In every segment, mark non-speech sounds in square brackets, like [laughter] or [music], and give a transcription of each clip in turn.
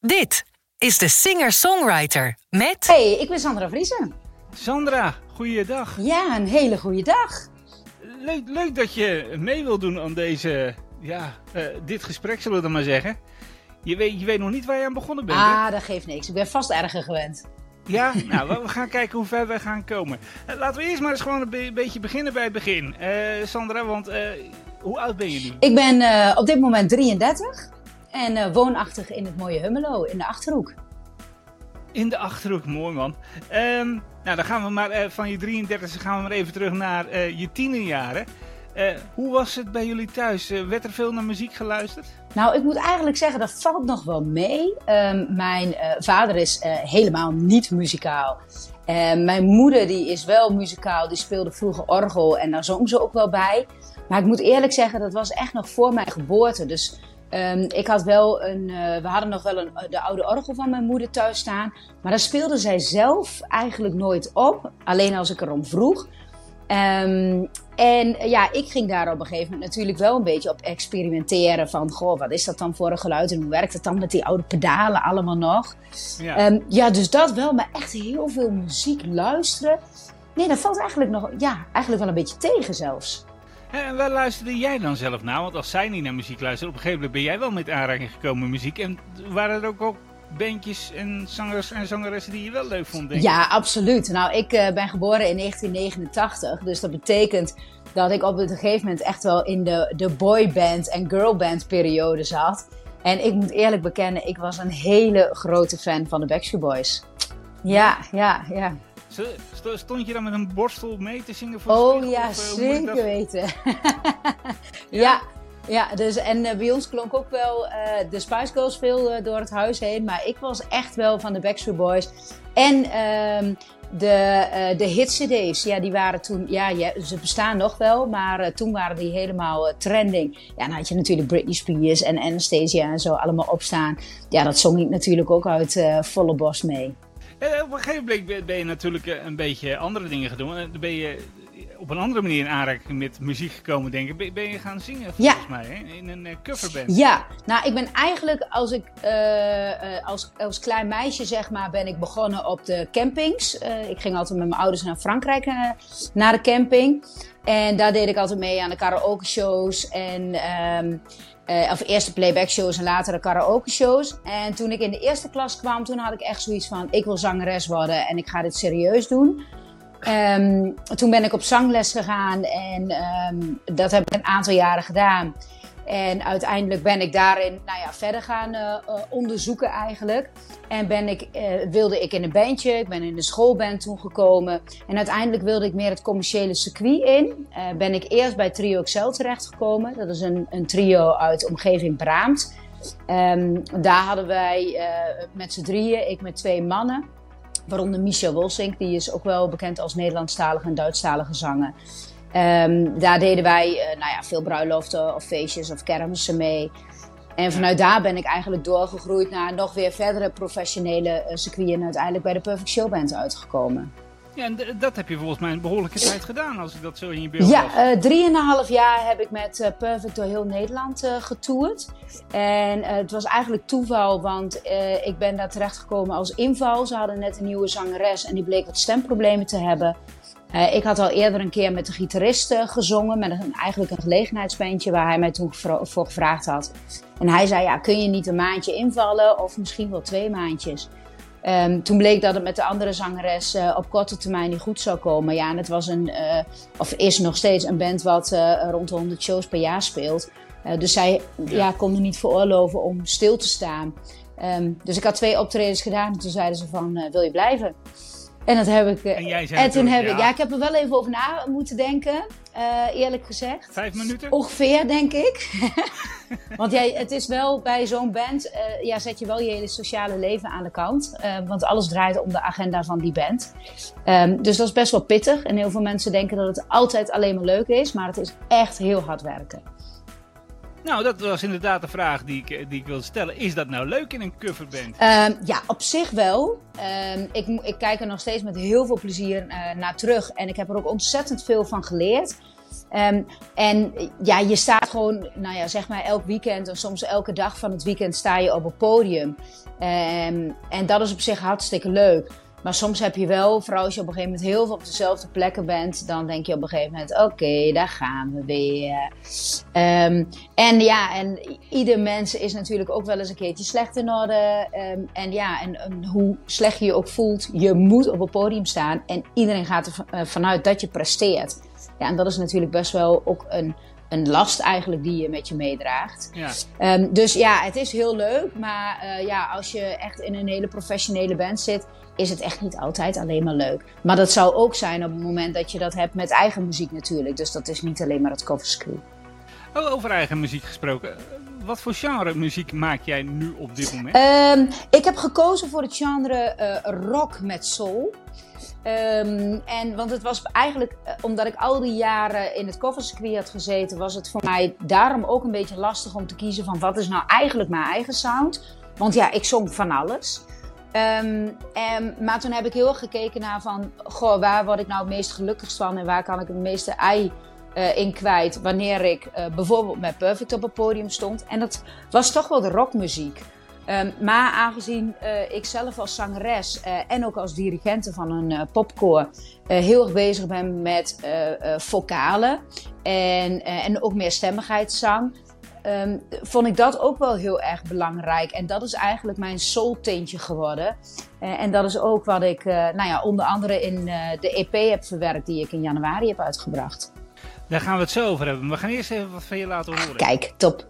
Dit is de singer-songwriter met... Hey, ik ben Sandra Vriezen. Sandra, goeiedag. Ja, een hele goede dag. Leuk, leuk dat je mee wilt doen aan deze, ja, eh, dit gesprek, zullen we dan maar zeggen. Je weet, je weet nog niet waar je aan begonnen bent, hè? Ah, dat geeft niks. Ik ben vast erger gewend. Ja, [laughs] nou, we- gaan kijken hoe ver we gaan komen. Eh, laten we eerst maar eens gewoon een be- beetje beginnen bij het begin. Eh, Sandra, want eh, hoe oud ben je nu? Ik ben eh, op dit moment 33 en eh, woonachtig in het mooie Hummelo in de Achterhoek. In de Achterhoek, mooi man. Ehm, nou, dan gaan we maar eh, van je 33 gaan we maar even terug naar eh, je tienerjaren. Hoe was het bij jullie thuis? Werd er veel naar muziek geluisterd? Nou, ik moet eigenlijk zeggen, dat valt nog wel mee. Ehm, mijn vader is helemaal niet muzikaal. En mijn moeder die is wel muzikaal, die speelde vroeger orgel en daar zong ze ook wel bij. Maar ik moet eerlijk zeggen, dat was echt nog voor mijn geboorte. Dus ehm, ik had wel een, eh, we hadden nog wel een, de oude orgel van mijn moeder thuis staan. Maar daar speelde zij zelf eigenlijk nooit op. Alleen als ik erom vroeg. Ehm, en eh, ja, ik ging daar op een gegeven moment natuurlijk wel een beetje op experimenteren. Van, goh, wat is dat dan voor een geluid en hoe werkt het dan met die oude pedalen allemaal nog? Ja. Ehm, ja, dus dat wel, maar echt heel veel muziek luisteren. Nee, dat valt eigenlijk nog, ja, eigenlijk wel een beetje tegen zelfs. En waar luisterde jij dan zelf naar? Want als zij niet naar muziek luisterde, op een gegeven moment ben jij wel met aanraking gekomen met muziek. En waren er ook, ook bandjes en zangers en zangeressen die je wel leuk vond? Denk ik? Ja, absoluut. Nou, ik eh, ben geboren in 1989, dus dat betekent dat ik op een gegeven moment echt wel in de, de boyband en girlband periode zat. En ik moet eerlijk bekennen, ik was een hele grote fan van de Backstreet Boys. Ja, ja, ja. Sto- sto- Stond je dan met een borstel mee te zingen voor de Oh spiegel, ja, of, eh, zeker dat- weten. [laughs] ja, ja dus, en eh, bij ons klonk ook wel eh, de Spice Girls veel door het huis heen. Maar ik was echt wel van de Backstreet Boys. En ehm, de, de hit-cd's, ja, die waren toen... Ja, ja, ze bestaan nog wel, maar toen waren die helemaal trending. Ja, dan had je natuurlijk Britney Spears en Anastasia en zo allemaal opstaan. Ja, dat zong ik natuurlijk ook uit volle borst mee. Eh, op een gegeven moment ben- je natuurlijk eh, een beetje andere dingen doen. En dan ben je op een andere manier in aanraking met muziek gekomen, denk ik. Ben, je gaan zingen, volgens Ja. mij, hè? in een eh, coverband. Ja, nou ik ben eigenlijk als ik eh, eh, als, als klein meisje zeg maar ben ik begonnen op de campings. Eh, ik ging altijd met mijn ouders naar Frankrijk eh, naar de camping. En daar deed ik altijd mee aan de karaoke shows en ehm, eh, of eerst de playback shows en later de karaoke shows. En toen ik in de eerste klas kwam, toen had ik echt zoiets van ik wil zangeres worden en ik ga dit serieus doen. Ehm, toen ben ik op zangles gegaan en ehm, dat heb ik een aantal jaren gedaan. En uiteindelijk ben ik daarin nou ja, verder gaan eh, eh, onderzoeken eigenlijk. En ben ik, eh, wilde ik in een bandje, ik ben in de schoolband toen gekomen. En uiteindelijk wilde ik meer het commerciële circuit in. Ben ik eerst bij Trio Excel terechtgekomen. Dat is een, een trio uit omgeving Braamt. Ehm, daar hadden wij met z'n drieën, ik met twee mannen. Waaronder Michel Wolsink, die is ook wel bekend als Nederlandstalige en Duitsstalige zanger. Ehm, daar deden wij eh, nou ja, veel bruiloften of feestjes of kermissen mee. En vanuit daar ben ik eigenlijk doorgegroeid naar nog weer verdere professionele circuiten. En uiteindelijk bij de Perfect Show Band uitgekomen. Ja, en dat heb je volgens mij een behoorlijke tijd gedaan, als ik dat zo in je beeld Ja, eh drieënhalf jaar heb ik met Perfect door heel Nederland getoerd. En het was eigenlijk toeval, want ik ben daar terechtgekomen als inval. Ze hadden net een nieuwe zangeres en die bleek wat stemproblemen te hebben. Eh, ik had al eerder een keer met de gitarist gezongen, met een, eigenlijk een gelegenheidsbandje waar hij mij toen voor gevraagd had. En hij zei, ja, kun je niet een maandje invallen of misschien wel twee maandjes? Ehm, toen bleek dat het met de andere zangeres eh, op korte termijn niet goed zou komen. Ja, en het was een, eh, of is nog steeds een band wat rond de 100 shows per jaar speelt. Dus zij ja. konden niet veroorloven om stil te staan. Ehm, dus ik had twee optredens gedaan en toen zeiden ze van, wil je blijven? En dat heb ik. eh, En jij zei en toen heb ik, ja. ja, ik heb er wel even over na moeten denken, eh, eerlijk gezegd. Vijf minuten? Ongeveer, denk ik. [laughs] want jij, het is wel bij zo'n band, eh, ja, zet je wel je hele sociale leven aan de kant. Want alles draait om de agenda van die band. Ehm, dus dat is best wel pittig. En heel veel mensen denken dat het altijd alleen maar leuk is. Maar het is echt heel hard werken. Nou, dat was inderdaad de vraag die ik, eh, die ik wilde stellen. Is dat nou leuk in een coverband? Ehm, ja, op zich wel. Ehm, ik, ik kijk er nog steeds met heel veel plezier eh, naar terug. En ik heb er ook ontzettend veel van geleerd. Ehm, en ja, je staat gewoon, nou ja, zeg maar elk weekend en soms elke dag van het weekend sta je op een podium. Um, en dat is op zich hartstikke leuk. Maar soms heb je wel, vooral als je op een gegeven moment heel veel op dezelfde plekken bent, dan denk je op een gegeven moment: oké, daar gaan we weer. Um, en ja, en ieder mens is natuurlijk ook wel eens een keertje slecht in orde. Um, en ja, en, hoe slecht je je ook voelt, je moet op een podium staan. En iedereen gaat er vanuit dat je presteert. Ja, en dat is natuurlijk best wel ook een, een last eigenlijk die je met je meedraagt. Ja. Um, dus ja, het is heel leuk. Maar uh, ja, als je echt in een hele professionele band zit, is het echt niet altijd alleen maar leuk. Maar dat zou ook zijn op het moment dat je dat hebt met eigen muziek natuurlijk. Dus dat is niet alleen maar het coverscrew. Oh, over eigen muziek gesproken. Wat voor genre muziek maak jij nu op dit moment? Um, ik heb gekozen voor het genre uh, rock met soul. Um, en, want het was eigenlijk, omdat ik al die jaren in het covercircuit had gezeten, was het voor mij daarom ook een beetje lastig om te kiezen van wat is nou eigenlijk mijn eigen sound. Want ja, ik zong van alles. Um, en, maar toen heb ik heel erg gekeken naar van, goh, waar word ik nou het meest gelukkigst van en waar kan ik het meeste ei uh, in kwijt wanneer ik uh, bijvoorbeeld met Perfect op het podium stond. En dat was toch wel de rockmuziek. Um, maar aangezien uh, ik zelf als zangeres en ook als dirigente van een popkoor heel erg bezig ben met vocalen en, en ook meer stemmigheidszang, um, vond ik dat ook wel heel erg belangrijk. En dat is eigenlijk mijn soul-tintje geworden. Uh, en dat is ook wat ik uh, nou ja, onder andere in uh, de EP heb verwerkt die ik in januari heb uitgebracht. Daar gaan we het zo over hebben. We gaan eerst even wat van je laten horen. Kijk, top.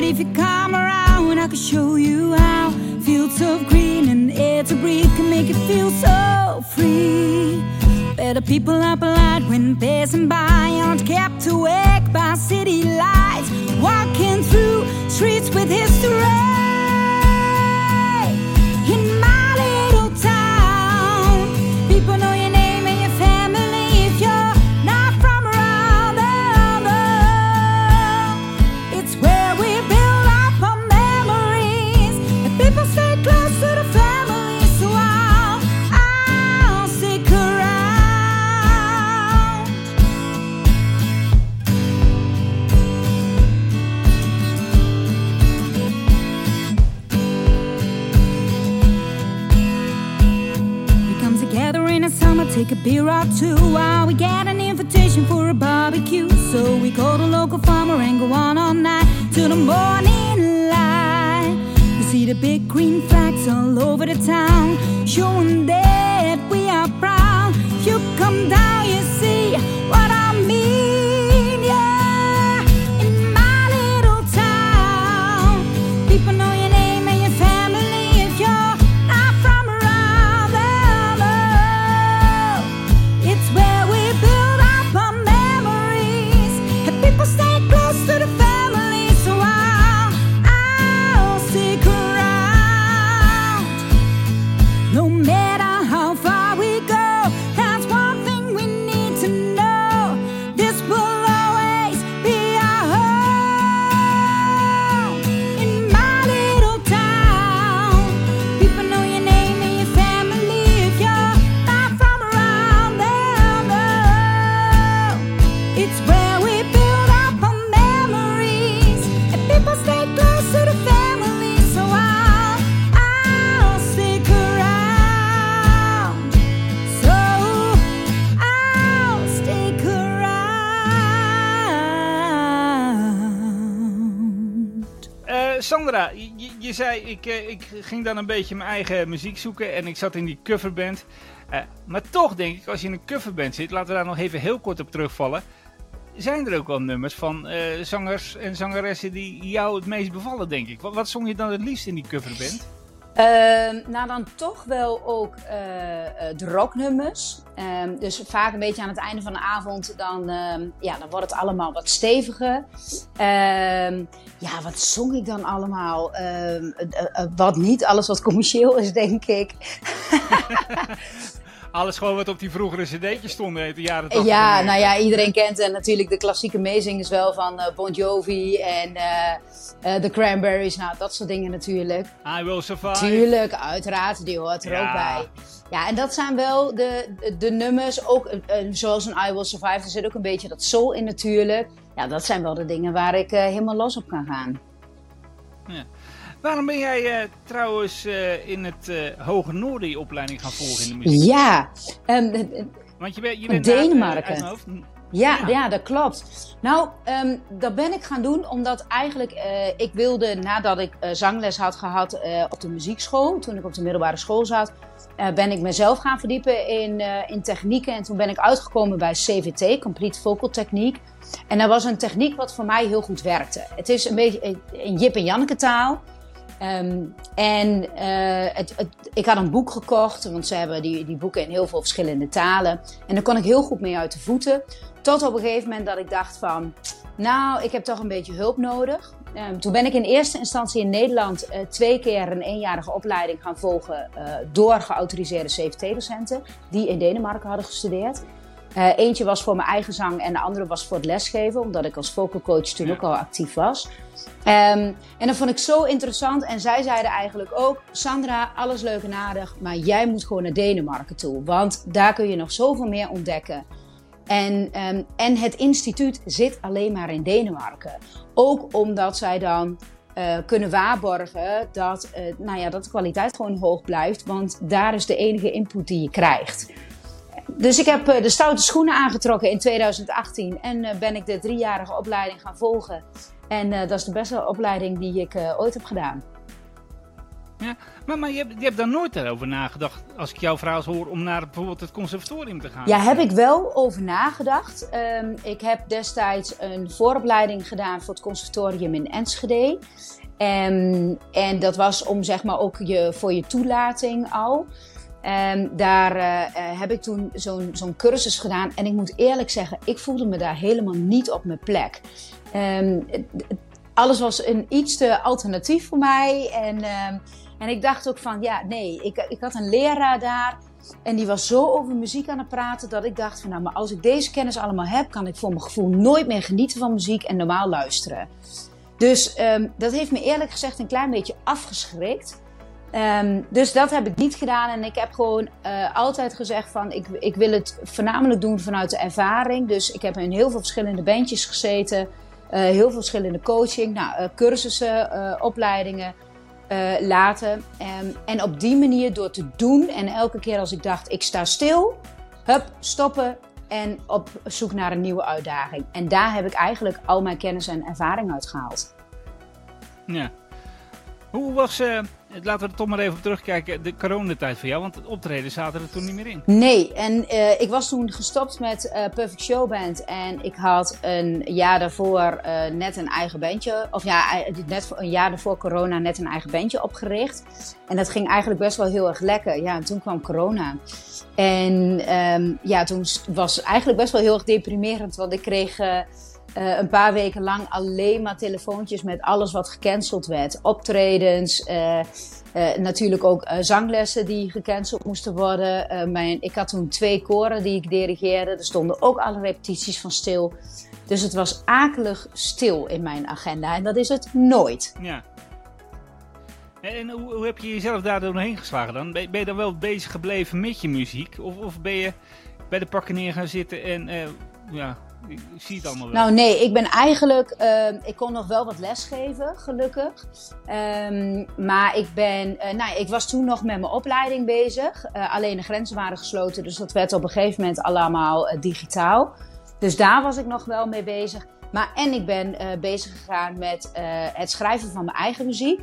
But if you come around, I can show you how. Fields of green and air to breathe can make you feel so free. Better people are polite when passing by, aren't kept awake by city lights. Walking through streets with history. Take a beer or two while we get an invitation for a barbecue. So we call the local farmer and go on all night till the morning light. You see the big green flags all over the town, showing that we are proud. You come down, you see what I Sandra, je, zei ik, uh, ik ging dan een beetje mijn eigen muziek zoeken en ik zat in die coverband. Uh, maar toch denk ik, als je in een coverband zit, laten we daar nog even heel kort op terugvallen. Zijn er ook wel nummers van zangers en zangeressen die jou het meest bevallen, denk ik? Wat, wat zong je dan het liefst in die coverband? Uh, nou, dan toch wel ook uh, de rocknummers. Uh, dus vaak een beetje aan het einde van de avond, dan, ja, dan wordt het allemaal wat steviger. Ehm, ja, wat zong ik dan allemaal? Ehm, wat niet, alles wat commercieel is, denk ik. [laughs] alles gewoon wat op die vroegere cd'tjes stonden in de jaren 80. Ja, nou ja, iedereen kent uh, natuurlijk de klassieke meezingers wel van uh, Bon Jovi en uh, The Cranberries. Nou, dat soort dingen natuurlijk. I Will Survive. Tuurlijk, uiteraard. Die hoort er ja. ook bij. Ja, en dat zijn wel de, de, de nummers. Ook zoals een I Will Survive. Er zit ook een beetje dat soul in natuurlijk. Ja, dat zijn wel de dingen waar ik helemaal los op kan gaan. Ja. Waarom ben jij uh, trouwens uh, in het uh, Hoge Noorden je opleiding gaan volgen in de muziek? Ja, um, want je, bent, je bent Denemarken. Ja, ja, ja. dat klopt. Nou, um, dat ben ik gaan doen omdat eigenlijk ik wilde nadat ik zangles had gehad op de muziekschool, toen ik op de middelbare school zat, ben ik mezelf gaan verdiepen in, in technieken. En toen ben ik uitgekomen bij CVT, Complete Vocal Techniek. En dat was een techniek wat voor mij heel goed werkte. Het is een beetje een Jip en Janneke taal. Um, en het, ik had een boek gekocht, want ze hebben die, die boeken in heel veel verschillende talen. En daar kon ik heel goed mee uit de voeten. Tot op een gegeven moment dat ik dacht van, nou, ik heb toch een beetje hulp nodig. Um, toen ben ik in eerste instantie in Nederland uh, twee keer een eenjarige opleiding gaan volgen uh, door geautoriseerde CVT-docenten die in Denemarken hadden gestudeerd. Uh, eentje was voor mijn eigen zang en de andere was voor het lesgeven, omdat ik als vocal coach toen ja. ook al actief was. Um, en dat vond ik zo interessant. En zij zeiden eigenlijk ook: Sandra, alles leuk en aardig, maar jij moet gewoon naar Denemarken toe. Want daar kun je nog zoveel meer ontdekken. En, um, en het instituut zit alleen maar in Denemarken. Ook omdat zij dan uh, kunnen waarborgen dat, uh, nou ja, dat de kwaliteit gewoon hoog blijft. Want daar is de enige input die je krijgt. Dus ik heb de stoute schoenen aangetrokken in 2018 en ben ik de driejarige opleiding gaan volgen. En uh, dat is de beste opleiding die ik ooit heb gedaan. Ja, maar, maar je, hebt, je hebt daar nooit over nagedacht, als ik jouw verhaal hoor, om naar bijvoorbeeld het conservatorium te gaan? Ja, heb ik wel over nagedacht. Um, ik heb destijds een vooropleiding gedaan voor het conservatorium in Enschede. Um, en dat was om zeg maar ook je, voor je toelating al. Um, daar uh, heb ik toen zo'n cursus gedaan. En ik moet eerlijk zeggen, ik voelde me daar helemaal niet op mijn plek. Um, alles was een iets te alternatief voor mij. En, um, en ik dacht ook van, ja, nee, ik, ik had een leraar daar. En die was zo over muziek aan het praten dat ik dacht van, nou, maar als ik deze kennis allemaal heb, kan ik voor mijn gevoel nooit meer genieten van muziek en normaal luisteren. Dus dat heeft me eerlijk gezegd een klein beetje afgeschrikt. Um, dus dat heb ik niet gedaan. En ik heb gewoon uh, altijd gezegd van ik, ik wil het voornamelijk doen vanuit de ervaring. Dus ik heb in heel veel verschillende bandjes gezeten. Uh, heel veel verschillende coaching, nou, uh, cursussen, opleidingen laten. Um, en op die manier door te doen en elke keer als ik dacht ik sta stil, hup, stoppen en op zoek naar een nieuwe uitdaging. En daar heb ik eigenlijk al mijn kennis en ervaring uit gehaald. Ja. Hoe was Laten we toch maar even op terugkijken, de coronatijd voor jou, want het optreden zaten er toen niet meer in. Nee, en uh, ik was toen gestopt met uh, Perfect Show Band en ik had een jaar daarvoor net een eigen bandje, of ja, net een jaar daarvoor corona net een eigen bandje opgericht. En dat ging eigenlijk best wel heel erg lekker. Ja, en toen kwam corona. En um, ja, toen was eigenlijk best wel heel erg deprimerend, want ik kreeg uh, een paar weken lang alleen maar telefoontjes met alles wat gecanceld werd. Optredens, uh, uh, natuurlijk ook zanglessen die gecanceld moesten worden. mijn, ik had toen twee koren die ik dirigeerde. Er stonden ook alle repetities van stil. Dus het was akelig stil in mijn agenda. En dat is het nooit. Ja. En hoe, hoe heb je jezelf daar doorheen geslagen dan? Ben, ben je dan wel bezig gebleven met je muziek? Of, of ben je bij de pakken neer gaan zitten en ja, ik zie het allemaal wel. Nou nee, ik ben eigenlijk, uh, ik kon nog wel wat lesgeven, gelukkig. Um, maar ik ben, uh, nou ik was toen nog met mijn opleiding bezig. Uh, alleen de grenzen waren gesloten, dus dat werd op een gegeven moment allemaal digitaal. Dus daar was ik nog wel mee bezig. Maar en ik ben bezig gegaan met het schrijven van mijn eigen muziek.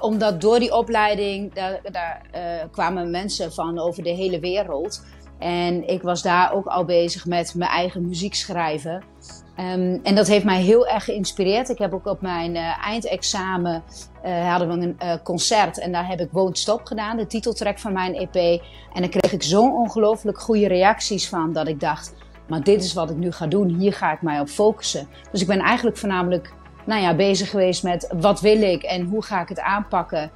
omdat door die opleiding, daar, daar kwamen mensen van over de hele wereld. En ik was daar ook al bezig met mijn eigen muziek schrijven. Um, en dat heeft mij heel erg geïnspireerd. Ik heb ook op mijn uh, eindexamen uh, hadden we een uh, concert en daar heb ik Won't Stop gedaan, de titeltrack van mijn EP. En daar kreeg ik zo'n ongelooflijk goede reacties van dat ik dacht, maar dit is wat ik nu ga doen, hier ga ik mij op focussen. Dus ik ben eigenlijk voornamelijk nou ja, bezig geweest met wat wil ik en hoe ga ik het aanpakken.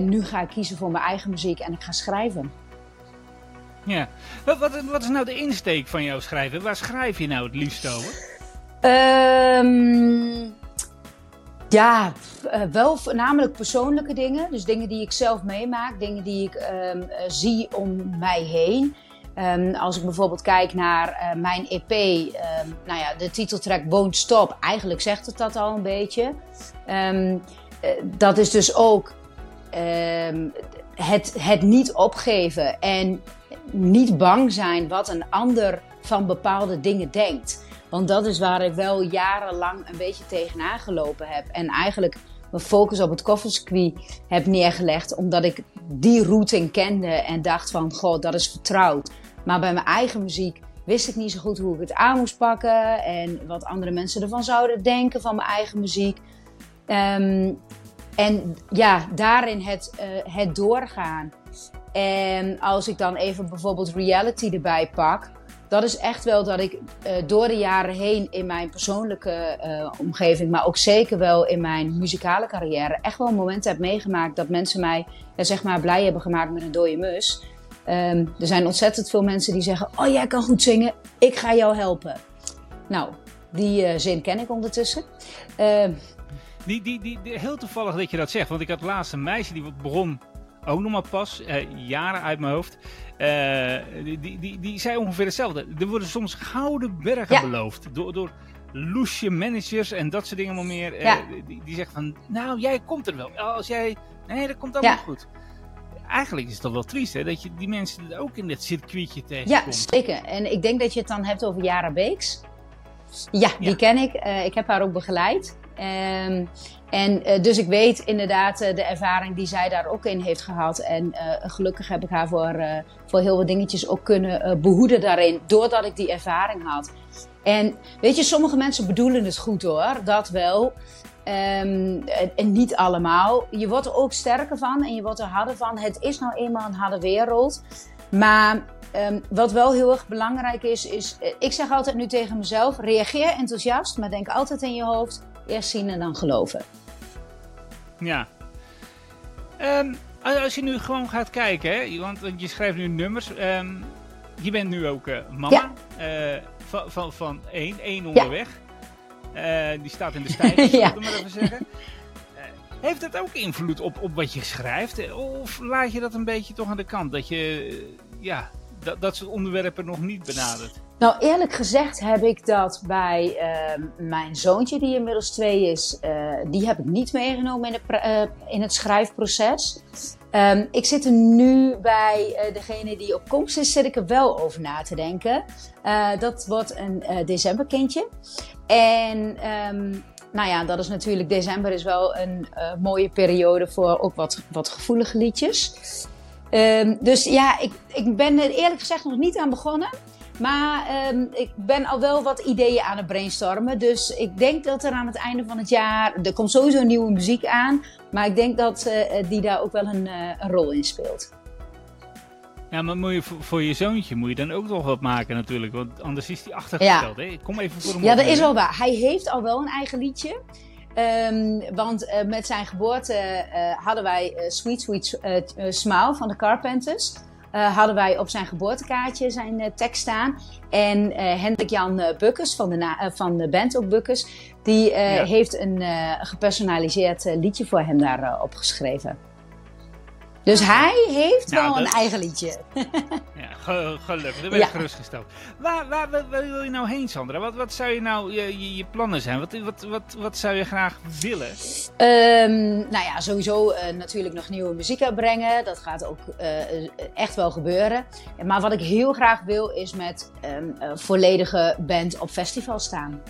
nu ga ik kiezen voor mijn eigen muziek en ik ga schrijven. Ja. Wat, wat, is nou de insteek van jouw schrijven? Waar schrijf je nou het liefst over? Um, ja, uh, wel voornamelijk persoonlijke dingen. Dus dingen die ik zelf meemaak, dingen die ik um, zie om mij heen. Um, als ik bijvoorbeeld kijk naar uh, mijn EP, nou ja, de titeltrack Won't Stop, eigenlijk zegt het dat al een beetje. Dat is dus ook het, het niet opgeven en niet bang zijn wat een ander van bepaalde dingen denkt. Want dat is waar ik wel jarenlang een beetje tegenaan gelopen heb. En eigenlijk mijn focus op het koffercircuit heb neergelegd. Omdat ik die routing kende en dacht van, god, dat is vertrouwd. Maar bij mijn eigen muziek wist ik niet zo goed hoe ik het aan moest pakken. En wat andere mensen ervan zouden denken van mijn eigen muziek. Um, en ja, daarin het, uh, het doorgaan. En als ik dan even bijvoorbeeld reality erbij pak dat is echt wel dat ik uh, door de jaren heen in mijn persoonlijke uh, omgeving, maar ook zeker wel in mijn muzikale carrière, echt wel momenten heb meegemaakt dat mensen mij ja, zeg maar blij hebben gemaakt met een dode mus. Um, er zijn ontzettend veel mensen die zeggen: Oh, jij kan goed zingen, ik ga jou helpen. Nou, die uh, zin ken ik ondertussen. Uh, die, die, die, die, heel toevallig dat je dat zegt, want ik had laatst een meisje die begon ook nog maar pas, jaren uit mijn hoofd. Uh, die, die, die, zei ongeveer hetzelfde. Er worden soms gouden bergen beloofd door, door loesje managers en dat soort dingen maar meer. Uh, die, die zeggen van, nou jij komt er wel. Als jij, nee dat komt allemaal goed. Eigenlijk is het toch wel triest hè, dat je die mensen ook in dit circuitje tegenkomt. Ja, zeker. En ik denk dat je het dan hebt over Jara Beeks. Ja, die ken ik. Uh, ik heb haar ook begeleid. Um, en uh, dus ik weet inderdaad uh, de ervaring die zij daar ook in heeft gehad. En uh, gelukkig heb ik haar voor, voor heel wat dingetjes ook kunnen behoeden daarin. Doordat ik die ervaring had. En weet je, sommige mensen bedoelen het goed hoor. Dat wel. Um, en niet allemaal. Je wordt er ook sterker van en je wordt er harder van. Het is nou eenmaal een harde wereld. Maar um, wat wel heel erg belangrijk is, is... Ik zeg altijd nu tegen mezelf, reageer enthousiast. Maar denk altijd in je hoofd, eerst zien en dan geloven. Ja. Um, als je nu gewoon gaat kijken, hè, want je schrijft nu nummers. Um, je bent nu ook uh, mama ja. uh, van, van, van één, één onderweg. Ja. Uh, die staat in de stijgers, [laughs] ja. maar even zeggen. heeft dat ook invloed op, op wat je schrijft? Of laat je dat een beetje toch aan de kant? Dat je ja, dat, dat soort onderwerpen nog niet benadert? Nou, eerlijk gezegd heb ik dat bij uh, mijn zoontje, die inmiddels twee is, uh, die heb ik niet meegenomen in, de, uh, in het schrijfproces. Um, ik zit er nu bij degene die op komst is, zit ik er wel over na te denken. dat wordt een decemberkindje. En um, nou ja, dat is natuurlijk, december is wel een mooie periode voor ook wat, wat gevoelige liedjes. Dus ja, ik, ik ben er eerlijk gezegd nog niet aan begonnen. Maar um, ik ben al wel wat ideeën aan het brainstormen. Dus ik denk dat er aan het einde van het jaar. Er komt sowieso nieuwe muziek aan. Maar ik denk dat uh, die daar ook wel een, uh, een, rol in speelt. Ja, maar moet je, voor, voor, je zoontje moet je dan ook nog wat maken natuurlijk. Want anders is hij achtergesteld. Ja. Hè? Kom even voor hem Ja, dat is wel waar. Hij heeft al wel een eigen liedje. Um, want uh, met zijn geboorte hadden wij Sweet Sweet Smile van de Carpenters. Uh, hadden wij op zijn geboortekaartje zijn uh, tekst staan. En uh, Hendrik Jan Bukkers van de, van de band ook Bukkers, die ja. heeft een gepersonaliseerd liedje voor hem daar opgeschreven. Dus hij heeft nou, wel dat... een eigen liedje. [laughs] ja, gelukkig. Daar ben ik ja. gerustgesteld. Waar, waar, waar, wil je nou heen, Sandra? Wat, wat zou je nou je, je, je plannen zijn? Wat, wat, wat, wat zou je graag willen? Um, nou ja, sowieso uh, natuurlijk nog nieuwe muziek uitbrengen. Dat gaat ook uh, echt wel gebeuren. Maar wat ik heel graag wil is met een um, volledige band op festival staan.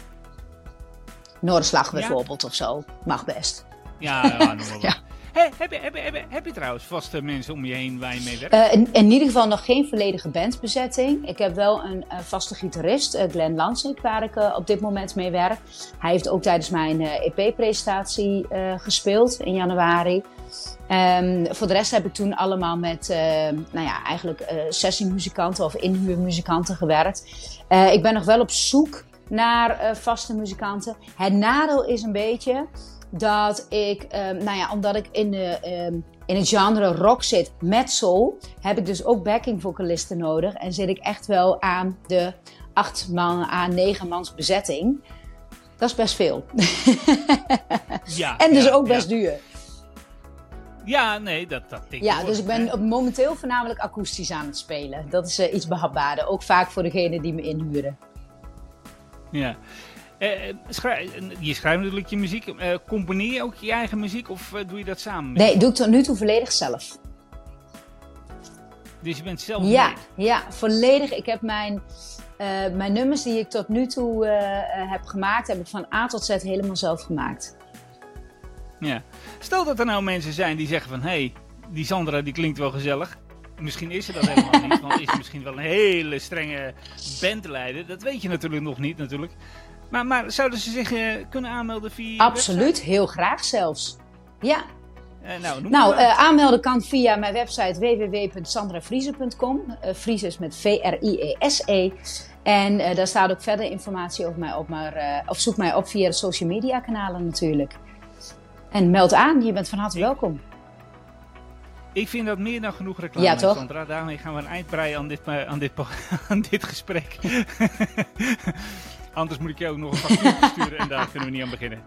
Noorderslag bijvoorbeeld ja. of zo. Mag best. Ja, ja, [laughs] ja. Heb, je, trouwens vaste mensen om je heen waar je mee werkt? Uh, in, ieder geval nog geen volledige bandbezetting. Ik heb wel een uh, vaste gitarist, uh, Glenn Lansing, waar ik op dit moment mee werk. Hij heeft ook tijdens mijn EP-presentatie gespeeld in januari. Um, voor de rest heb ik toen allemaal met, nou ja, eigenlijk sessiemuzikanten of inhuurmuzikanten gewerkt. ik ben nog wel op zoek naar vaste muzikanten. Het nadeel is een beetje dat ik, um, nou ja, omdat ik in de, um, in het genre rock zit met soul, heb ik dus ook backing vocalisten nodig. En zit ik echt wel aan de acht man, aan negen mans bezetting. Dat is best veel. [laughs] Ja, en dus ja, ook best ja. duur. Ja, nee, dat, dat denk ik Ja, dus ik ben hè. momenteel voornamelijk akoestisch aan het spelen. Dat is eh, iets behapbaarder. Ook vaak voor degene die me inhuren. Ja. Eh, eh, schrij- je schrijft natuurlijk je muziek. Eh, componeer je ook je eigen muziek of doe je dat samen? met- Nee, doe ik tot nu toe volledig zelf. Dus je bent zelf Ja, mee. ja, volledig. Ik heb mijn, mijn nummers die ik tot nu toe heb gemaakt, heb ik van A tot Z helemaal zelf gemaakt. Ja. Stel dat er nou mensen zijn die zeggen van... Hé, hey, die Sandra die klinkt wel gezellig. Misschien is ze dat helemaal niet. [laughs] Want is ze misschien wel een hele strenge bandleider. Dat weet je natuurlijk nog niet natuurlijk. Maar, maar zouden ze zich eh, kunnen aanmelden via Absoluut, heel graag zelfs. Ja? Eh, nou, nou, eh, aanmelden kan via mijn website www.sandravriezen.com. Eh Vries is met V-R-I-E-S-E. En eh, daar staat ook verder informatie over mij op. Maar, of zoek mij op via de social media kanalen natuurlijk. En meld aan, je bent van harte Ik- welkom. Ik vind dat meer dan genoeg reclame, Ja, toch? Sandra. Daarmee gaan we een eind breien aan dit, aan dit, [laughs] aan dit gesprek. [laughs] Anders moet ik je ook nog een factuur sturen en daar kunnen we niet aan beginnen.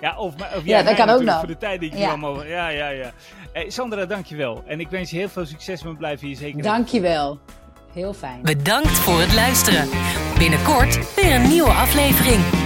Ja, of, of jij dat kan ook nog. Voor de tijd die ik Ja. nu allemaal... Ja, ja, ja. Hey, Sandra, dankjewel. En ik wens je heel veel succes we blijven hier zeker... Dankjewel. Heel fijn. Bedankt voor het luisteren. Binnenkort weer een nieuwe aflevering.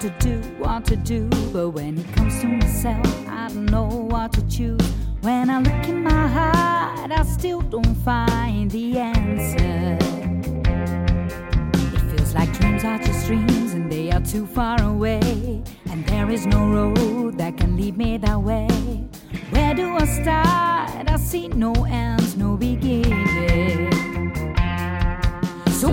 To do, what to do. But when it comes to myself, I don't know what to choose. When I look in my heart, I still don't find the answer. It feels like dreams are just dreams and they are too far away. And there is no road that can lead me that way. Where do I start? I see no ends, no beginning.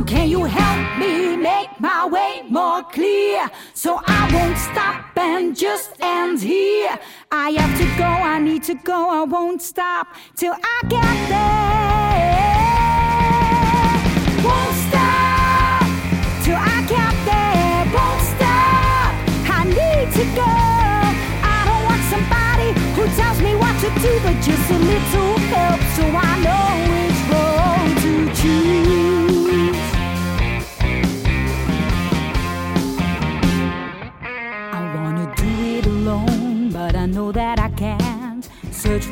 Can you help me make my way more clear? So I won't stop and just end here. I have to go, I need to go, I won't stop till I get there. Won't stop till I get there. Won't stop, I need to go. I don't want somebody who tells me what to do, but just a little help so I know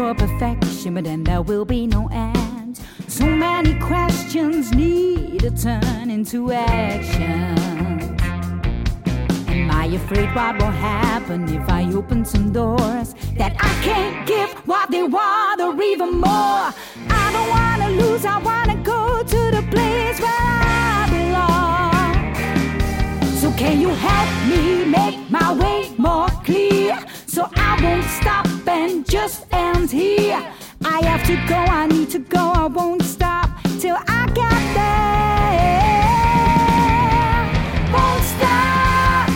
for perfection, but then there will be no end. So many questions need to turn into action. Am I afraid what will happen if I open some doors that I can't give what they want or even more? I don't wanna lose, I wanna go to the place where I belong. So can you help me make my way more clear? So I won't stop just end here. I have to go, I need to go, I won't stop till I get there. Won't stop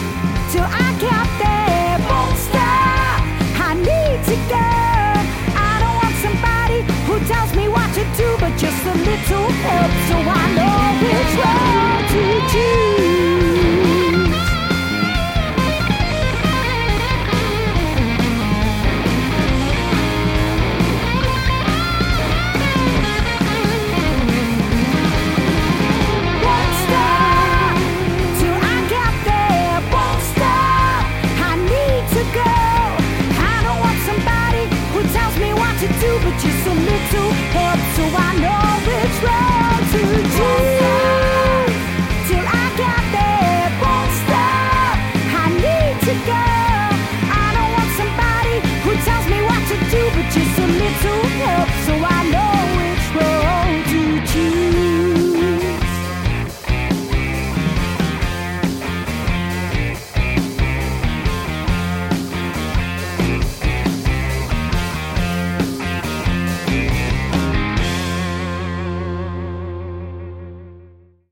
till I get there. Won't stop, I need to go. I don't want somebody who tells me what to do, but just a little help so I know which road to